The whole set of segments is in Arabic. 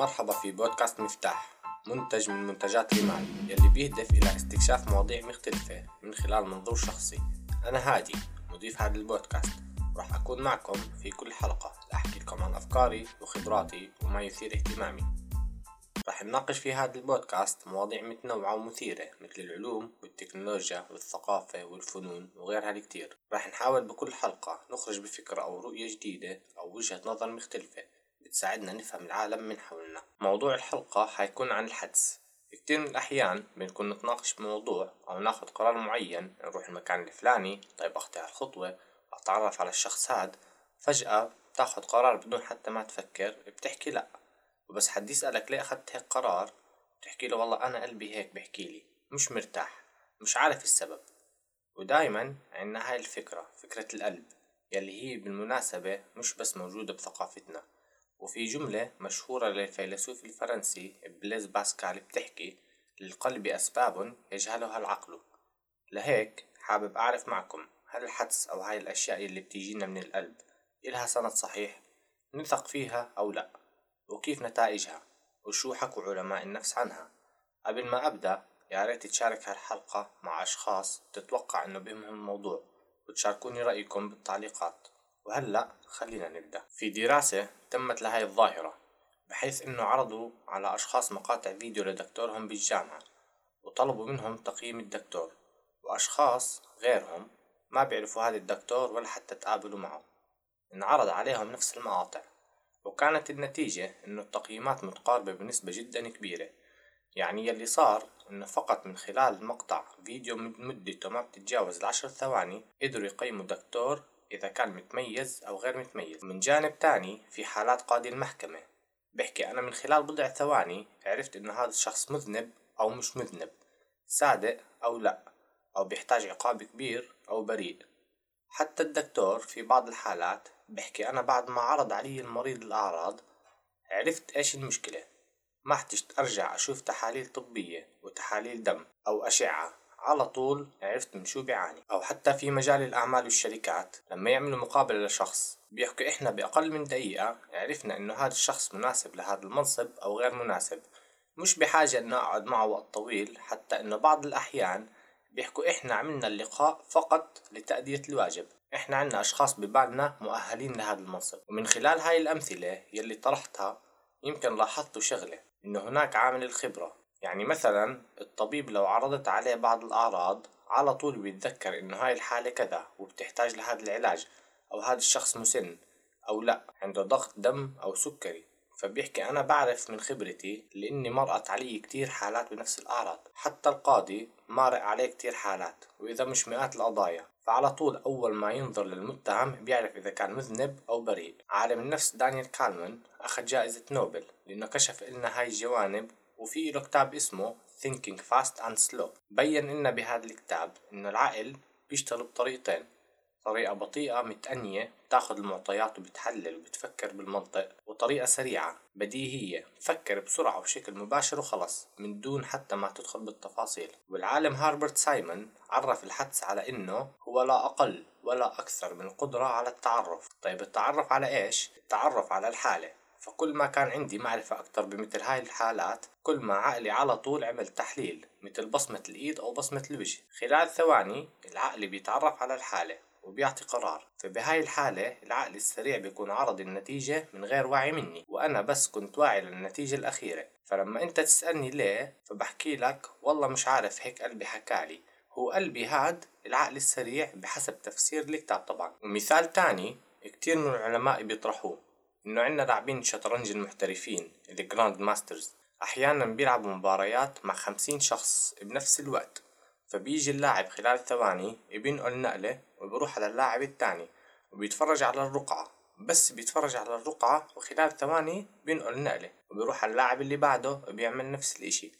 مرحبا في بودكاست مفتاح منتج من منتجات ريمان يلي بيهدف إلى استكشاف مواضيع مختلفة من خلال منظور شخصي. أنا هادي مضيف هذا البودكاست. راح أكون معكم في كل حلقة لأحكي لكم عن أفكاري وخبراتي وما يثير اهتمامي. راح نناقش في هذا البودكاست مواضيع متنوعة ومثيرة مثل العلوم والتكنولوجيا والثقافة والفنون وغيرها الكتير. راح نحاول بكل حلقة نخرج بفكرة أو رؤية جديدة أو وجهة نظر مختلفة. بتساعدنا نفهم العالم من حولنا. موضوع الحلقة حيكون عن الحدس. كتير من الأحيان بنكون نتناقش بموضوع أو ناخد قرار معين نروح المكان الفلاني طيب أخطي الخطوة أتعرف على الشخص هاد. فجأة بتاخد قرار بدون حتى ما تفكر بتحكي لأ. وبس حد يسألك ليه أخدت هيك قرار بتحكي له والله أنا قلبي هيك بحكي لي مش مرتاح مش عارف السبب. ودايما عنا هاي الفكرة فكرة القلب يلي هي بالمناسبة مش بس موجودة بثقافتنا. وفي جملة مشهورة للفيلسوف الفرنسي بليز باسكال بتحكي للقلب أسباب يجهلها العقل لهيك حابب أعرف معكم هل الحدس أو هاي الأشياء اللي بتيجينا من القلب إلها سند صحيح؟ نثق فيها أو لأ؟ وكيف نتائجها؟ وشو حكوا علماء النفس عنها؟ قبل ما أبدأ يا ريت تشارك هالحلقة مع أشخاص تتوقع إنه بهمهم الموضوع وتشاركوني رأيكم بالتعليقات. وهلأ خلينا نبدأ. في دراسة تمت لهاي الظاهرة بحيث إنه عرضوا على أشخاص مقاطع فيديو لدكتورهم بالجامعة وطلبوا منهم تقييم الدكتور وأشخاص غيرهم ما بيعرفوا هذا الدكتور ولا حتى تقابلوا معه. انعرض عليهم نفس المقاطع وكانت النتيجة إنه التقييمات متقاربة بنسبة جدا كبيرة. يعني يلي صار إنه فقط من خلال مقطع فيديو مدته ما بتتجاوز العشر ثواني قدروا يقيموا دكتور إذا كان متميز أو غير متميز. من جانب تاني في حالات قاضي المحكمة. بحكي أنا من خلال بضع ثواني عرفت إنه هذا الشخص مذنب أو مش مذنب. صادق أو لأ. أو بيحتاج عقاب كبير أو بريء. حتى الدكتور في بعض الحالات بحكي أنا بعد ما عرض علي المريض الأعراض عرفت إيش المشكلة. ما احتجت أرجع أشوف تحاليل طبية وتحاليل دم أو أشعة. على طول عرفت من شو بيعاني. أو حتى في مجال الأعمال والشركات. لما يعملوا مقابلة لشخص بيحكوا إحنا بأقل من دقيقة عرفنا إنه هذا الشخص مناسب لهذا المنصب أو غير مناسب. مش بحاجة إنه أقعد معه وقت طويل حتى إنه بعض الأحيان بيحكوا إحنا عملنا اللقاء فقط لتأدية الواجب. إحنا عنا أشخاص ببالنا مؤهلين لهذا المنصب. ومن خلال هاي الأمثلة يلي طرحتها يمكن لاحظتوا شغلة إنه هناك عامل الخبرة يعني مثلا الطبيب لو عرضت عليه بعض الأعراض على طول بيتذكر إنه هاي الحالة كذا وبتحتاج لهذا العلاج أو هذا الشخص مسن أو لأ عنده ضغط دم أو سكري. فبيحكي أنا بعرف من خبرتي لأني مرقت علي كتير حالات بنفس الأعراض. حتى القاضي مارق عليه كتير حالات وإذا مش مئات القضايا. فعلى طول أول ما ينظر للمتهم بيعرف إذا كان مذنب أو بريء. عالم النفس دانيال كانمان أخذ جائزة نوبل لأنه كشف لنا هاي الجوانب وفي له كتاب اسمه Thinking Fast and Slow. بين لنا بهذا الكتاب إنه العقل بيشتغل بطريقتين. طريقة بطيئة متأنية بتاخد المعطيات وبتحلل وبتفكر بالمنطق وطريقة سريعة بديهية بفكر بسرعة وبشكل مباشر وخلص من دون حتى ما تدخل بالتفاصيل. والعالم هاربرت سايمون عرف الحدس على إنه هو لا أقل ولا أكثر من القدرة على التعرف. طيب التعرف على إيش؟ التعرف على الحالة. فكل ما كان عندي معرفة أكتر بمثل هاي الحالات كل ما عقلي على طول عمل تحليل مثل بصمة الإيد أو بصمة الوجه. خلال ثواني العقل بيتعرف على الحالة وبيعطي قرار. فبهاي الحالة العقل السريع بيكون عرض النتيجة من غير وعي مني وأنا بس كنت واعي للنتيجة الأخيرة. فلما أنت تسألني ليه فبحكي لك والله مش عارف هيك قلبي حكالي هو قلبي هاد العقل السريع بحسب تفسير الكتاب طبعا. ومثال تاني كتير من العلماء بيطرحوه. إنه عنا لاعبين شطرنج المحترفين ال grandmasters. أحيانا بيلعبوا مباريات مع خمسين شخص بنفس الوقت. فبيجي اللاعب خلال ثواني بينقل نقلة وبروح على اللاعب التاني وبيتفرج على الرقعة. بس بيتفرج على الرقعة وخلال ثواني بينقل نقلة وبيروح على اللاعب اللي بعده بيعمل نفس الإشي.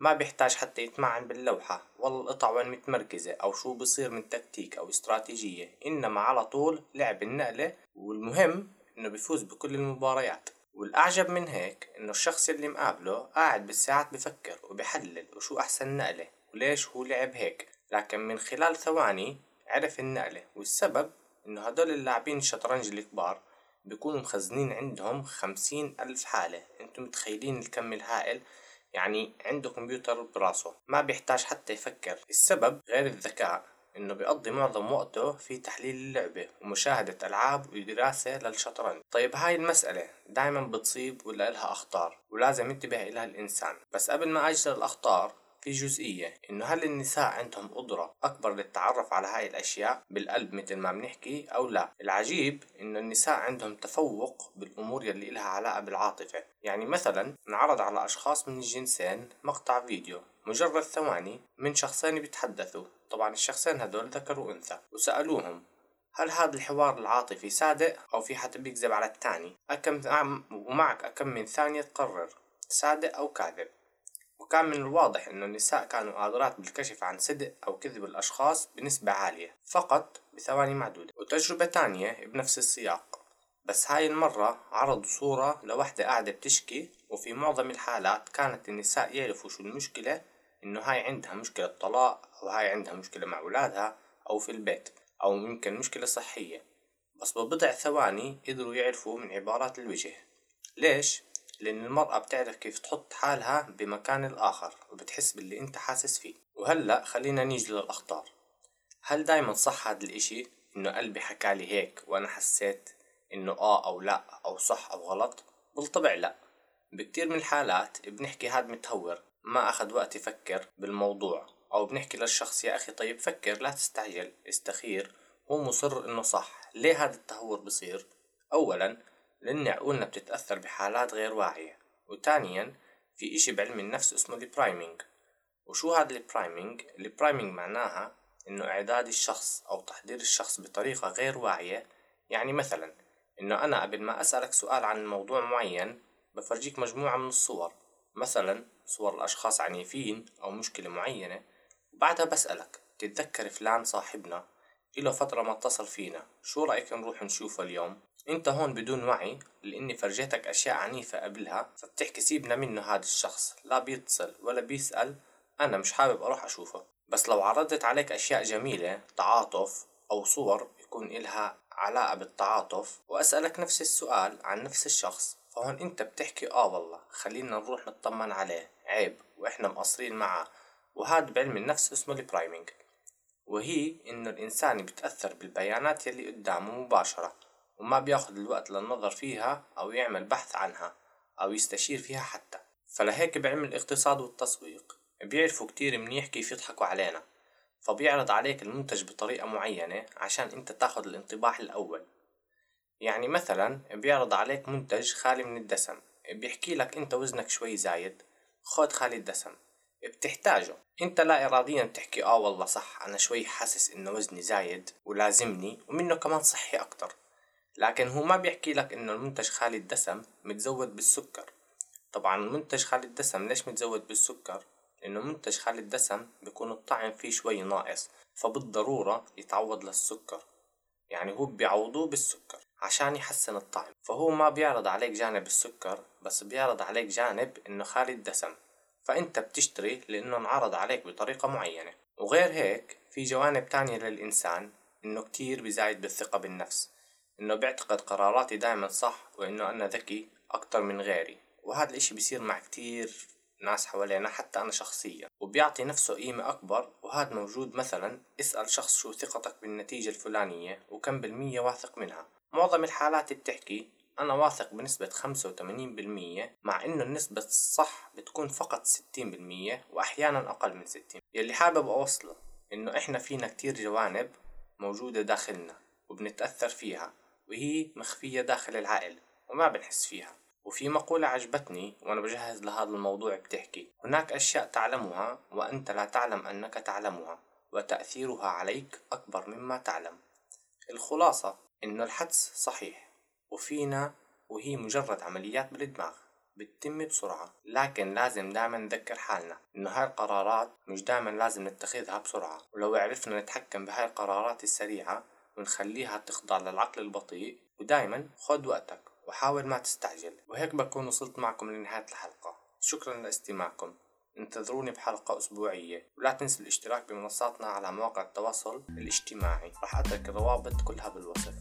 ما بيحتاج حتى يتمعن باللوحة. ولا القطع وين متمركزة أو شو بصير من تكتيك أو استراتيجية. إنما على طول لعب النقلة والمهم إنه بيفوز بكل المباريات. والأعجب من هيك إنه الشخص اللي مقابله قاعد بالساعات بفكر وبحلل وشو أحسن نقلة وليش هو لعب هيك. لكن من خلال ثواني عرف النقلة والسبب إنه هدول اللاعبين الشطرنج الكبار بيكونوا مخزنين عندهم خمسين ألف حالة. أنتم متخيلين الكم الهائل؟ يعني عنده كمبيوتر براسه ما بيحتاج حتى يفكر. السبب غير الذكاء. إنه بيقضي معظم وقته في تحليل اللعبة ومشاهدة ألعاب ودراسة للشطرنج. طيب هاي المسألة دايما بتصيب ولا إلها أخطار؟ ولازم ينتبه إلها الإنسان. بس قبل ما أجل الأخطار في جزئية إنه هل النساء عندهم قدرة أكبر للتعرف على هاي الأشياء؟ بالقلب مثل ما بنحكي أو لا؟ العجيب إنه النساء عندهم تفوق بالأمور يلي إلها علاقة بالعاطفة. يعني مثلا انعرض على أشخاص من الجنسين مقطع فيديو مجرد ثواني من شخصين بيتحدثوا. طبعا الشخصين هدول ذكر وأنثى وسألوهم هل هذا الحوار العاطفي صادق أو في حدا بيكذب على الثاني أكم ومعك أكم من ثانية تقرر صادق أو كاذب؟ وكان من الواضح أن النساء كانوا قادرات بالكشف عن صدق أو كذب الأشخاص بنسبة عالية فقط بثواني معدودة. وتجربة تانية بنفس السياق. بس هاي المرة عرضوا صورة لوحدة قاعدة بتشكي وفي معظم الحالات كانت النساء يعرفوا شو المشكلة إنه هاي عندها مشكلة طلاق أو هاي عندها مشكلة مع أولادها أو في البيت أو يمكن مشكلة صحية. بس ببضع ثواني قدروا يعرفوا من عبارات الوجه. ليش؟ لأن المرأة بتعرف كيف تحط حالها بمكان الآخر وبتحس باللي أنت حاسس فيه. وهلأ خلينا نيجي للأخطار. هل دايما صح هذا الإشي؟ إنه قلبي حكالي هيك وأنا حسيت إنه آه أو لأ أو صح أو غلط؟ بالطبع لأ. بكتير من الحالات بنحكي هاد متهور ما أخذ وقت يفكر بالموضوع. أو بنحكي للشخص يا أخي طيب فكر لا تستعجل استخير هو مصر إنه صح. ليه هذا التهور بصير؟ أولا لأن عقولنا بتتأثر بحالات غير واعية. وثانيا في إشي بعلم النفس اسمه ال priming وشو هذا ال priming؟ ال priming معناها إنه إعداد الشخص أو تحضير الشخص بطريقة غير واعية. يعني مثلا إنه أنا قبل ما أسألك سؤال عن موضوع معين بفرجيك مجموعة من الصور. مثلا صور الأشخاص عنيفين أو مشكلة معينة. وبعدها بسألك تتذكر فلان صاحبنا؟ إله فترة ما اتصل فينا. شو رأيك نروح نشوفه اليوم؟ انت هون بدون وعي لاني فرجيتك اشياء عنيفة قبلها فبتحكي سيبنا منه هذا الشخص. لا بيتصل ولا بيسأل أنا مش حابب أروح أشوفه. بس لو عرضت عليك أشياء جميلة تعاطف أو صور يكون إلها علاقة بالتعاطف. وأسألك نفس السؤال عن نفس الشخص. فهون انت بتحكي آه والله خلينا نروح نطمن عليه. عيب وإحنا مقصرين معه وهذا بعلم النفس اسمه البرايمينج. وهي إنه الإنسان بيتأثر بالبيانات يلي قدامه مباشرة. وما بياخد الوقت للنظر فيها أو يعمل بحث عنها أو يستشير فيها حتى. فلهيك بعلم الاقتصاد والتسويق. بيعرفوا كتير منيح كيف يضحكوا علينا. فبيعرض عليك المنتج بطريقة معينة عشان أنت تاخد الانطباع الأول. يعني مثلا بيعرض عليك منتج خالي من الدسم. بيحكي لك أنت وزنك شوي زايد. خد خالي الدسم. بتحتاجه. أنت لا اراديا بتحكي آه والله صح أنا شوي حاسس إنه وزني زايد ولازمني ومنه كمان صحي أكتر. لكن هو ما بيحكي لك إنه المنتج خالي الدسم متزود بالسكر. طبعا المنتج خالي الدسم ليش متزود بالسكر؟ لأنه منتج خالي الدسم بيكون الطعم فيه شوي ناقص فبالضرورة يتعوض للسكر. يعني هو بيعوضوه بالسكر عشان يحسن الطعم. فهو ما بيعرض عليك جانب السكر بس بيعرض عليك جانب إنه خالي الدسم. فأنت بتشتري لأنه انعرض عليك بطريقة معينة. وغير هيك في جوانب تانية للإنسان إنه كتير بزايد بالثقة بالنفس. إنه بيعتقد قراراتي دائما صح وإنه أنا ذكي أكتر من غيري. وهذا الإشي بيصير مع كتير ناس حوالينا حتى أنا شخصيا. وبيعطي نفسه قيمة أكبر. وهذا موجود مثلا اسأل شخص شو ثقتك بالنتيجة الفلانية وكم بالمية واثق منها. معظم الحالات بتحكي أنا واثق بنسبة خمسة وتمانين بالمية مع إنه النسبة الصح بتكون فقط ستين بالمية وأحيانا أقل من ستين. يلي حابب أوصله إنه إحنا فينا كتير جوانب موجودة داخلنا وبنتأثر فيها. وهي مخفية داخل العقل وما بنحس فيها. وفي مقولة عجبتني وأنا بجهز لهذا الموضوع بتحكي هناك أشياء تعلمها وأنت لا تعلم أنك تعلمها وتأثيرها عليك أكبر مما تعلم. الخلاصة إنه الحدس صحيح وفينا وهي مجرد عمليات بالدماغ بتتم بسرعة. لكن لازم دائما نذكر حالنا إنه هاي القرارات مش دائما لازم نتخذها بسرعة. ولو عرفنا نتحكم بهاي القرارات السريعة ونخليها تخضع للعقل البطيء ودايما خد وقتك وحاول ما تستعجل. وهيك بكون وصلت معكم لنهاية الحلقة. شكرا لإستماعكم. انتظروني بحلقة أسبوعية. ولا تنسوا الاشتراك بمنصاتنا على مواقع التواصل الاجتماعي. راح أترك الروابط كلها بالوصف.